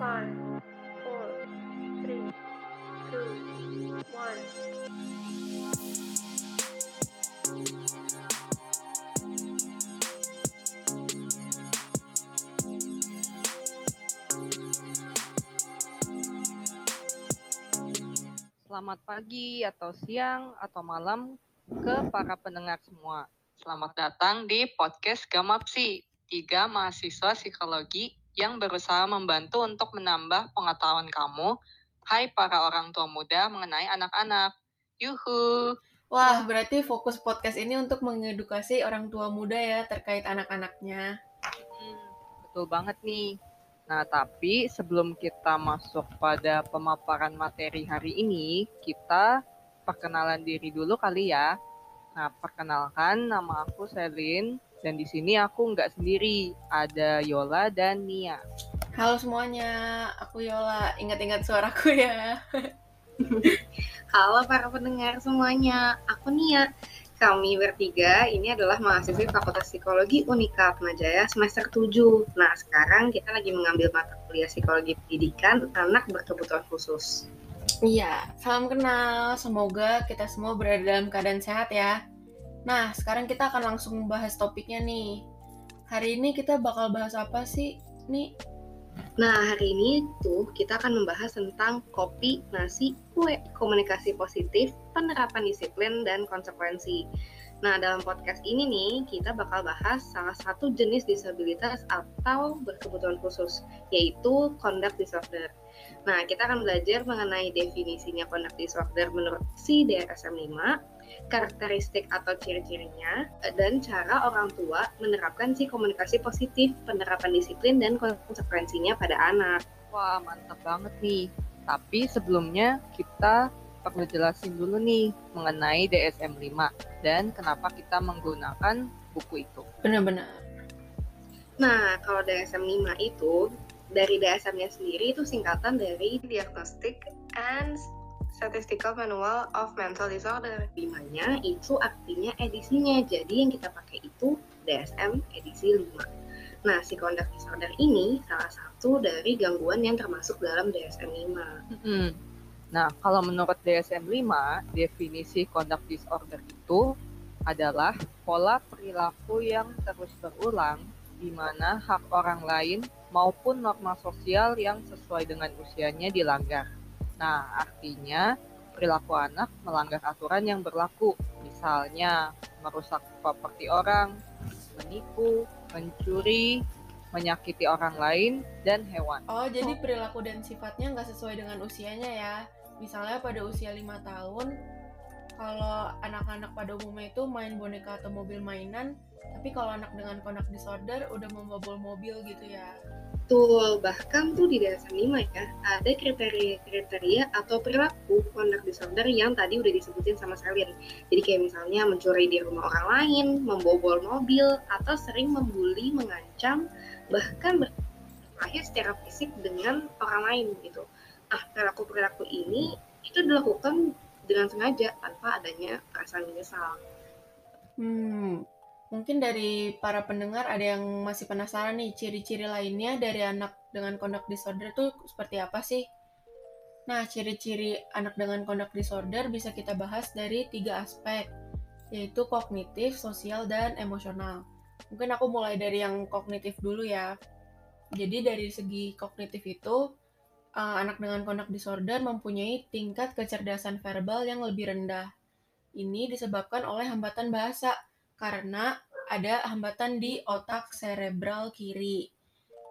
Selamat pagi atau siang atau malam ke para pendengar semua. Selamat datang di podcast Gamapsi, tiga mahasiswa psikologi yang berusaha membantu untuk menambah pengetahuan kamu, hai para orang tua muda mengenai anak-anak. Yuhu! Wah, berarti fokus podcast ini untuk mengedukasi orang tua muda ya terkait anak-anaknya. Hmm, betul banget nih. Nah, tapi sebelum kita masuk pada pemaparan materi hari ini, kita perkenalan diri dulu kali ya. Nah, perkenalkan nama aku Selin dan di sini aku nggak sendiri, ada Yola dan Nia. Halo semuanya, aku Yola. Ingat-ingat suaraku ya. Halo para pendengar semuanya, aku Nia. Kami bertiga ini adalah mahasiswi Fakultas Psikologi Unika Atmajaya semester 7. Nah, sekarang kita lagi mengambil mata kuliah Psikologi Pendidikan Anak Berkebutuhan Khusus. Iya, salam kenal. Semoga kita semua berada dalam keadaan sehat ya. Nah, sekarang kita akan langsung membahas topiknya nih. Hari ini kita bakal bahas apa sih? Nih, Nah, hari ini tuh kita akan membahas tentang kopi, nasi, kue, komunikasi positif, penerapan disiplin, dan konsekuensi. Nah, dalam podcast ini nih, kita bakal bahas salah satu jenis disabilitas atau berkebutuhan khusus, yaitu conduct disorder. Nah, kita akan belajar mengenai definisinya conduct disorder menurut si DSM-5, karakteristik atau ciri-cirinya, dan cara orang tua menerapkan si komunikasi positif, penerapan disiplin, dan konsekuensinya pada anak. Wah, mantap banget nih. Tapi sebelumnya kita perlu jelasin dulu nih mengenai DSM-5 dan kenapa kita menggunakan buku itu. benar-benar. Nah, kalau DSM-5 itu, dari DSM-nya sendiri itu singkatan dari Diagnostic and Statistical Manual of Mental Disorder. Di mana itu artinya edisinya, jadi yang kita pakai itu DSM edisi 5. Nah, si conduct disorder ini salah satu dari gangguan yang termasuk dalam DSM-5. Mm-mm. Nah, kalau menurut DSM-5, definisi conduct disorder itu adalah pola perilaku yang terus berulang di mana hak orang lain maupun norma sosial yang sesuai dengan usianya dilanggar. Nah, artinya perilaku anak melanggar aturan yang berlaku, misalnya merusak properti orang, menipu, mencuri, menyakiti orang lain, dan hewan. Oh, jadi perilaku dan sifatnya nggak sesuai dengan usianya ya. Misalnya pada usia lima tahun, kalau anak-anak pada umumnya itu main boneka atau mobil mainan, tapi kalau anak dengan conduct disorder udah membobol mobil gitu ya. Betul, bahkan tuh di DSM-5 ya, ada kriteria-kriteria atau perilaku conduct disorder yang tadi udah disebutin sama Selin. Jadi kayak misalnya mencuri di rumah orang lain, membobol mobil, atau sering membuli, mengancam, bahkan berkelahi secara fisik dengan orang lain gitu. Nah, perilaku-perilaku ini itu dilakukan dengan sengaja tanpa adanya perasaan menyesal. Hmm, mungkin dari para pendengar ada yang masih penasaran nih ciri-ciri lainnya dari anak dengan conduct disorder itu seperti apa sih? Nah, ciri-ciri anak dengan conduct disorder bisa kita bahas dari tiga aspek, yaitu kognitif, sosial, dan emosional. Mungkin aku mulai dari yang kognitif dulu ya. Jadi dari segi kognitif itu, uh, anak dengan conduct disorder mempunyai tingkat kecerdasan verbal yang lebih rendah. Ini disebabkan oleh hambatan bahasa karena ada hambatan di otak serebral kiri.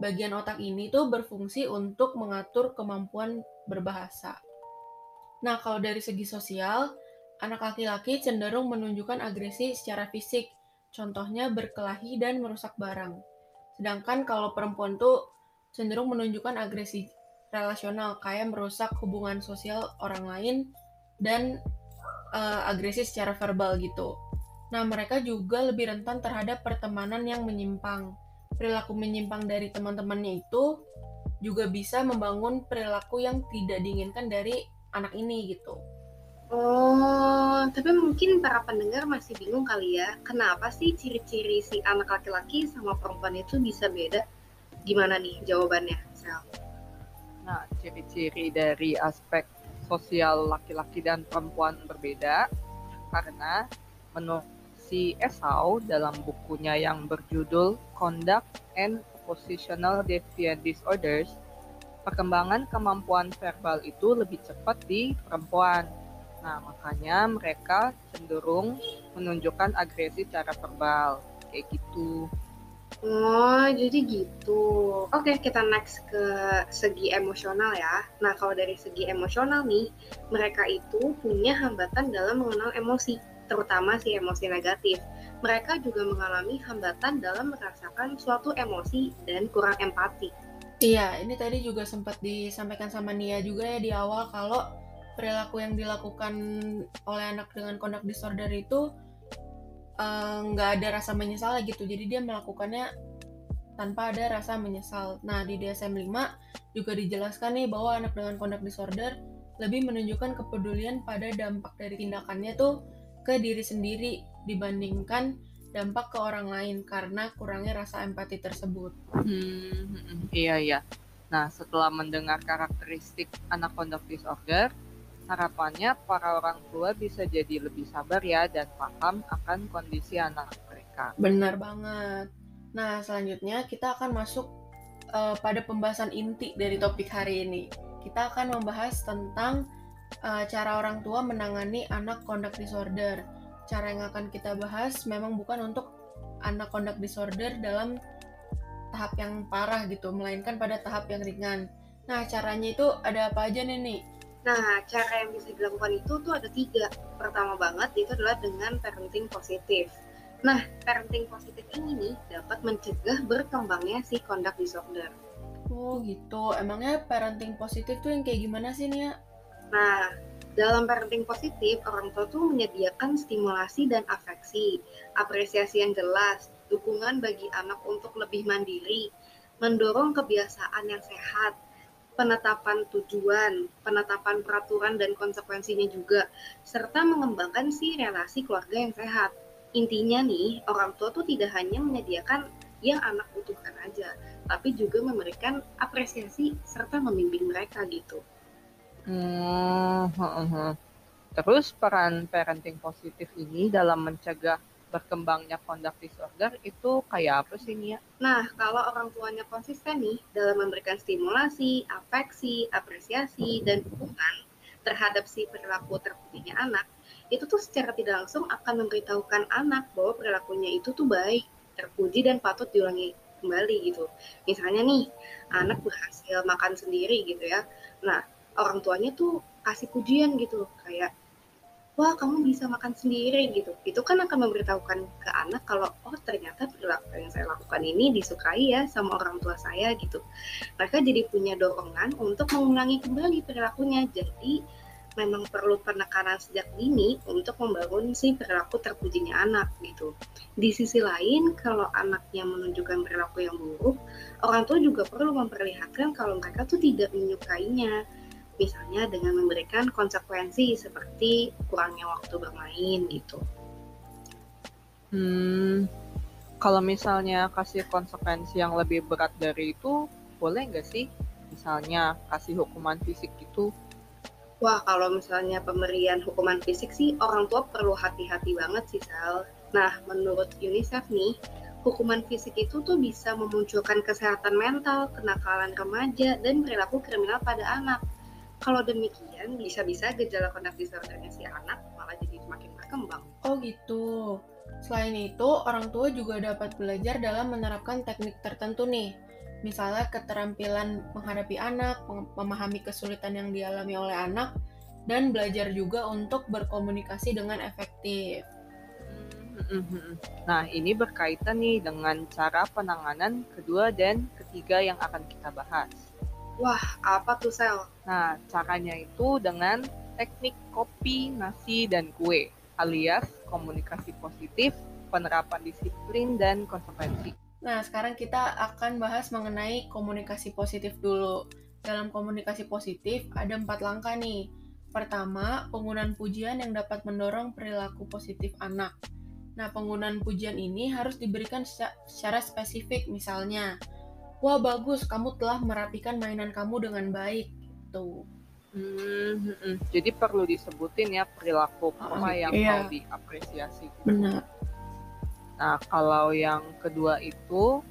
Bagian otak ini tuh berfungsi untuk mengatur kemampuan berbahasa. Nah, kalau dari segi sosial, anak laki-laki cenderung menunjukkan agresi secara fisik, contohnya berkelahi dan merusak barang. Sedangkan kalau perempuan tuh cenderung menunjukkan agresi relasional, kayak merusak hubungan sosial orang lain dan uh, agresi secara verbal gitu. Nah, mereka juga lebih rentan terhadap pertemanan yang menyimpang. Perilaku menyimpang dari teman-temannya itu juga bisa membangun perilaku yang tidak diinginkan dari anak ini gitu. Oh, tapi mungkin para pendengar masih bingung kali ya, kenapa sih ciri-ciri si anak laki-laki sama perempuan itu bisa beda? Gimana nih jawabannya, Sel? Nah, ciri-ciri dari aspek sosial laki-laki dan perempuan berbeda karena menurut si Esau dalam bukunya yang berjudul Conduct and Positional Deviant Disorders, perkembangan kemampuan verbal itu lebih cepat di perempuan. Nah, makanya mereka cenderung menunjukkan agresi secara verbal, kayak gitu. Oh, jadi gitu. Oke, kita next ke segi emosional ya. Nah, kalau dari segi emosional nih, mereka itu punya hambatan dalam mengenal emosi, terutama si emosi negatif. Mereka juga mengalami hambatan dalam merasakan suatu emosi dan kurang empati. Iya, ini tadi juga sempat disampaikan sama Nia juga ya di awal kalau perilaku yang dilakukan oleh anak dengan conduct disorder itu Eh, nggak uh, ada rasa menyesal gitu jadi dia melakukannya tanpa ada rasa menyesal nah di DSM 5 juga dijelaskan nih bahwa anak dengan conduct disorder lebih menunjukkan kepedulian pada dampak dari tindakannya tuh ke diri sendiri dibandingkan dampak ke orang lain karena kurangnya rasa empati tersebut. Hmm, hmm, hmm. iya iya. Nah setelah mendengar karakteristik anak conduct disorder, Harapannya para orang tua bisa jadi lebih sabar ya dan paham akan kondisi anak mereka. Benar banget. Nah, selanjutnya kita akan masuk uh, pada pembahasan inti dari topik hari ini. Kita akan membahas tentang uh, cara orang tua menangani anak conduct disorder. Cara yang akan kita bahas memang bukan untuk anak conduct disorder dalam tahap yang parah gitu, melainkan pada tahap yang ringan. Nah, caranya itu ada apa aja nih nih? Nah, cara yang bisa dilakukan itu tuh ada tiga. Pertama banget itu adalah dengan parenting positif. Nah, parenting positif ini nih dapat mencegah berkembangnya si conduct disorder. Oh gitu, emangnya parenting positif tuh yang kayak gimana sih Nia? Nah, dalam parenting positif, orang tua tuh menyediakan stimulasi dan afeksi, apresiasi yang jelas, dukungan bagi anak untuk lebih mandiri, mendorong kebiasaan yang sehat, penetapan tujuan, penetapan peraturan dan konsekuensinya juga, serta mengembangkan si relasi keluarga yang sehat. Intinya nih, orang tua tuh tidak hanya menyediakan yang anak butuhkan aja, tapi juga memberikan apresiasi serta membimbing mereka gitu. Hmm, terus peran parenting positif ini dalam mencegah berkembangnya conduct disorder itu kayak apa sih Nia? Nah, kalau orang tuanya konsisten nih dalam memberikan stimulasi, afeksi, apresiasi, dan dukungan terhadap si perilaku terpujinya anak, itu tuh secara tidak langsung akan memberitahukan anak bahwa perilakunya itu tuh baik, terpuji, dan patut diulangi kembali gitu. Misalnya nih, anak berhasil makan sendiri gitu ya. Nah, orang tuanya tuh kasih pujian gitu, kayak wah kamu bisa makan sendiri gitu. Itu kan akan memberitahukan ke anak kalau oh ternyata perilaku yang saya lakukan ini disukai ya sama orang tua saya gitu. Mereka jadi punya dorongan untuk mengulangi kembali perilakunya. Jadi memang perlu penekanan sejak dini untuk membangun si perilaku terpujinya anak gitu. Di sisi lain, kalau anaknya menunjukkan perilaku yang buruk, orang tua juga perlu memperlihatkan kalau mereka tuh tidak menyukainya, misalnya dengan memberikan konsekuensi seperti kurangnya waktu bermain gitu. Hmm, kalau misalnya kasih konsekuensi yang lebih berat dari itu, boleh nggak sih? Misalnya kasih hukuman fisik gitu? Wah, kalau misalnya pemberian hukuman fisik sih, orang tua perlu hati-hati banget sih, Sal. Nah, menurut UNICEF nih, hukuman fisik itu tuh bisa memunculkan kesehatan mental, kenakalan remaja, dan perilaku kriminal pada anak. Kalau demikian, bisa-bisa gejala conduct disordernya si anak malah jadi semakin berkembang. Oh gitu. Selain itu, orang tua juga dapat belajar dalam menerapkan teknik tertentu nih. Misalnya keterampilan menghadapi anak, memahami kesulitan yang dialami oleh anak, dan belajar juga untuk berkomunikasi dengan efektif. Nah, ini berkaitan nih dengan cara penanganan kedua dan ketiga yang akan kita bahas. Wah, apa tuh sel? Nah, caranya itu dengan teknik kopi, nasi, dan kue, alias komunikasi positif, penerapan disiplin, dan konsekuensi. Nah, sekarang kita akan bahas mengenai komunikasi positif dulu. Dalam komunikasi positif, ada empat langkah nih. Pertama, penggunaan pujian yang dapat mendorong perilaku positif anak. Nah, penggunaan pujian ini harus diberikan secara spesifik, misalnya, wah bagus kamu telah merapikan mainan kamu dengan baik gitu. Hmm, hmm. Jadi perlu disebutin ya perilaku apa yang Iya. mau diapresiasi. Benar. Nah, kalau yang kedua itu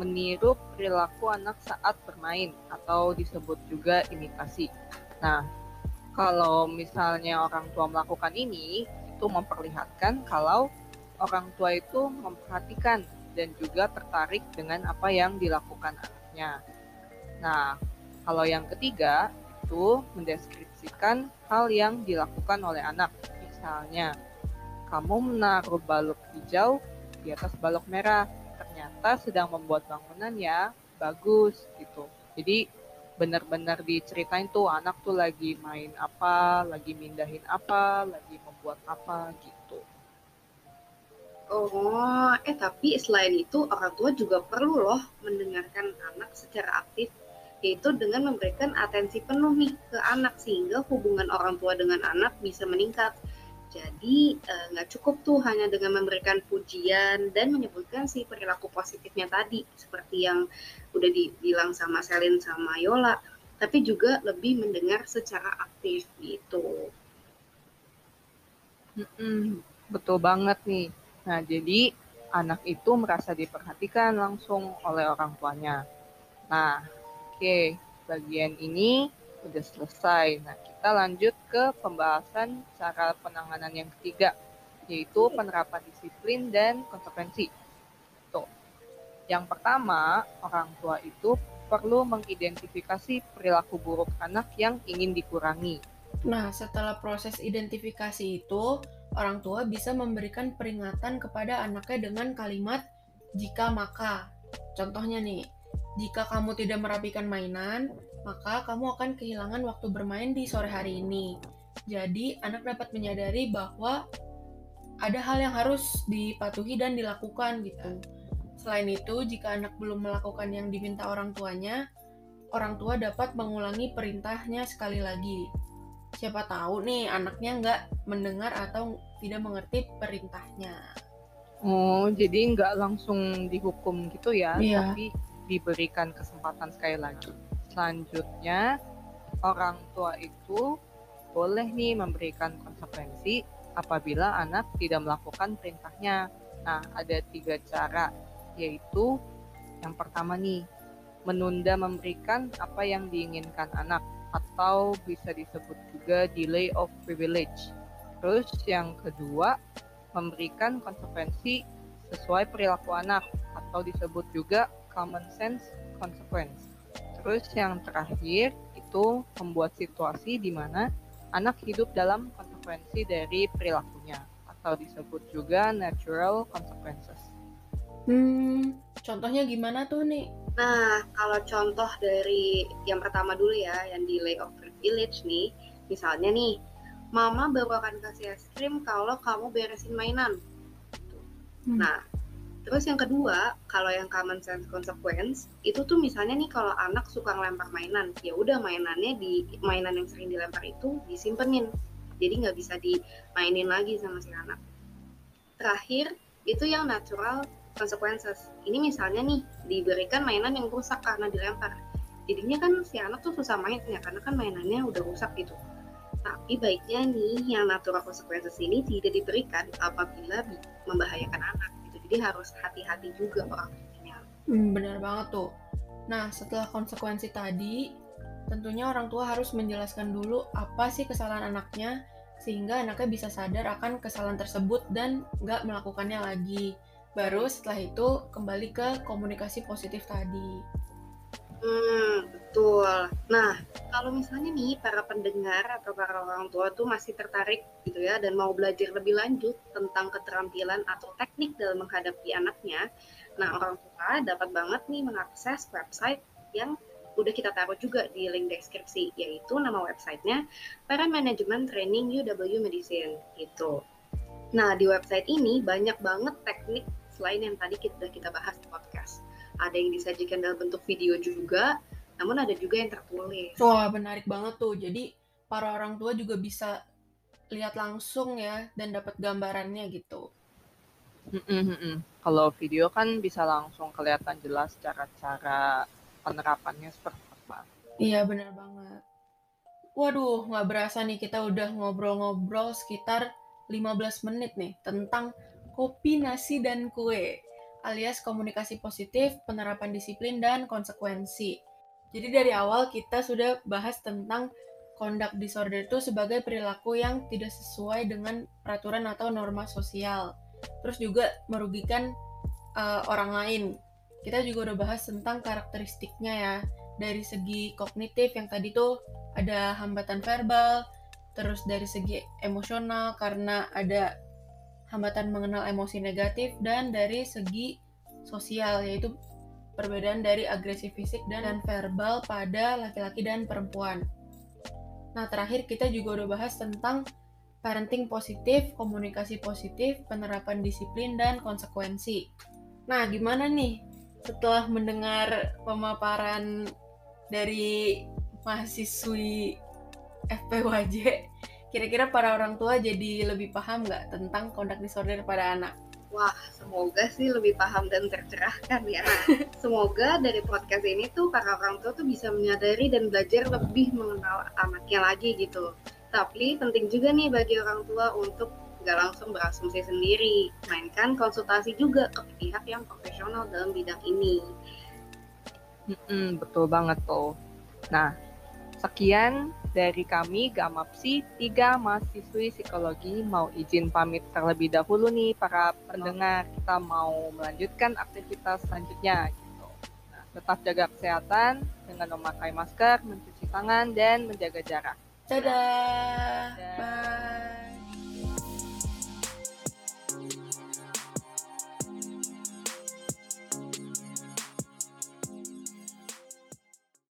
meniru perilaku anak saat bermain atau disebut juga imitasi. Nah, kalau misalnya orang tua melakukan ini, itu memperlihatkan kalau orang tua itu memperhatikan dan juga tertarik dengan apa yang dilakukan anaknya. Nah, kalau yang ketiga itu mendeskripsikan hal yang dilakukan oleh anak. Misalnya, kamu menaruh balok hijau di atas balok merah. Ternyata sedang membuat bangunan ya, bagus gitu. Jadi benar-benar diceritain tuh anak tuh lagi main apa, lagi mindahin apa, lagi membuat apa gitu. Oh, eh tapi selain itu orang tua juga perlu loh mendengarkan anak secara aktif, yaitu dengan memberikan atensi penuh nih ke anak sehingga hubungan orang tua dengan anak bisa meningkat. Jadi eh, nggak cukup tuh hanya dengan memberikan pujian dan menyebutkan si perilaku positifnya tadi, seperti yang udah dibilang sama Selin sama Yola, tapi juga lebih mendengar secara aktif gitu. Mm-mm, betul banget nih. Nah, jadi anak itu merasa diperhatikan langsung oleh orang tuanya. Nah, oke, bagian ini udah selesai. Nah, kita lanjut ke pembahasan cara penanganan yang ketiga, yaitu penerapan disiplin dan konsekuensi. Tuh. Yang pertama, orang tua itu perlu mengidentifikasi perilaku buruk anak yang ingin dikurangi. Nah, setelah proses identifikasi itu, orang tua bisa memberikan peringatan kepada anaknya dengan kalimat jika maka. Contohnya nih, jika kamu tidak merapikan mainan, maka kamu akan kehilangan waktu bermain di sore hari ini. Jadi, anak dapat menyadari bahwa ada hal yang harus dipatuhi dan dilakukan gitu. Selain itu, jika anak belum melakukan yang diminta orang tuanya, orang tua dapat mengulangi perintahnya sekali lagi siapa tahu nih anaknya nggak mendengar atau tidak mengerti perintahnya. Oh, jadi nggak langsung dihukum gitu ya, Iya. tapi diberikan kesempatan sekali lagi. Selanjutnya, orang tua itu boleh nih memberikan konsekuensi apabila anak tidak melakukan perintahnya. Nah, ada tiga cara, yaitu yang pertama nih, menunda memberikan apa yang diinginkan anak atau bisa disebut juga delay of privilege. Terus yang kedua, memberikan konsekuensi sesuai perilaku anak atau disebut juga common sense consequence. Terus yang terakhir itu membuat situasi di mana anak hidup dalam konsekuensi dari perilakunya atau disebut juga natural consequences. Hmm, contohnya gimana tuh nih? Nah, kalau contoh dari yang pertama dulu ya, yang delay of privilege nih, misalnya nih, mama baru akan kasih es krim kalau kamu beresin mainan. Hmm. Nah, terus yang kedua, kalau yang common sense consequence, itu tuh misalnya nih kalau anak suka ngelempar mainan, ya udah mainannya di mainan yang sering dilempar itu disimpenin, jadi nggak bisa dimainin lagi sama si anak. Terakhir, itu yang natural consequences. Ini misalnya nih diberikan mainan yang rusak karena dilempar. Jadinya kan si anak tuh susah main ya karena kan mainannya udah rusak gitu. Tapi baiknya nih yang natural consequences ini tidak diberikan apabila bi- membahayakan anak gitu. Jadi harus hati-hati juga orang tuanya. Hmm, benar banget tuh. Nah, setelah konsekuensi tadi, tentunya orang tua harus menjelaskan dulu apa sih kesalahan anaknya, sehingga anaknya bisa sadar akan kesalahan tersebut dan nggak melakukannya lagi. Baru setelah itu kembali ke komunikasi positif tadi. Hmm, betul. Nah, kalau misalnya nih para pendengar atau para orang tua tuh masih tertarik gitu ya dan mau belajar lebih lanjut tentang keterampilan atau teknik dalam menghadapi anaknya, nah orang tua dapat banget nih mengakses website yang udah kita taruh juga di link deskripsi, yaitu nama websitenya Parent Management Training UW Medicine gitu. Nah, di website ini banyak banget teknik selain yang tadi kita udah kita bahas di podcast ada yang disajikan dalam bentuk video juga, namun ada juga yang tertulis. Wah, menarik banget tuh. Jadi, para orang tua juga bisa lihat langsung ya dan dapat gambarannya gitu. Kalau video kan bisa langsung kelihatan jelas cara-cara penerapannya seperti apa. Iya benar banget. Waduh, nggak berasa nih kita udah ngobrol-ngobrol sekitar 15 menit nih tentang kopi, nasi, dan kue alias komunikasi positif, penerapan disiplin, dan konsekuensi. Jadi dari awal kita sudah bahas tentang conduct disorder itu sebagai perilaku yang tidak sesuai dengan peraturan atau norma sosial. Terus juga merugikan uh, orang lain. Kita juga udah bahas tentang karakteristiknya ya. Dari segi kognitif yang tadi tuh ada hambatan verbal, terus dari segi emosional karena ada hambatan mengenal emosi negatif dan dari segi sosial yaitu perbedaan dari agresi fisik dan, verbal pada laki-laki dan perempuan. Nah, terakhir kita juga udah bahas tentang parenting positif, komunikasi positif, penerapan disiplin dan konsekuensi. Nah, gimana nih setelah mendengar pemaparan dari mahasiswi FPWJ, kira-kira para orang tua jadi lebih paham nggak tentang conduct disorder pada anak? Wah, semoga sih lebih paham dan tercerahkan ya. semoga dari podcast ini tuh para orang tua tuh bisa menyadari dan belajar lebih mengenal anaknya lagi gitu. Tapi penting juga nih bagi orang tua untuk nggak langsung berasumsi sendiri, mainkan konsultasi juga ke pihak yang profesional dalam bidang ini. Mm-mm, betul banget tuh. Nah, sekian dari kami Gamapsi, tiga mahasiswi psikologi mau izin pamit terlebih dahulu nih para pendengar. Kita mau melanjutkan aktivitas selanjutnya gitu. Nah, tetap jaga kesehatan dengan memakai masker, mencuci tangan dan menjaga jarak. Dadah. Dadah. Bye.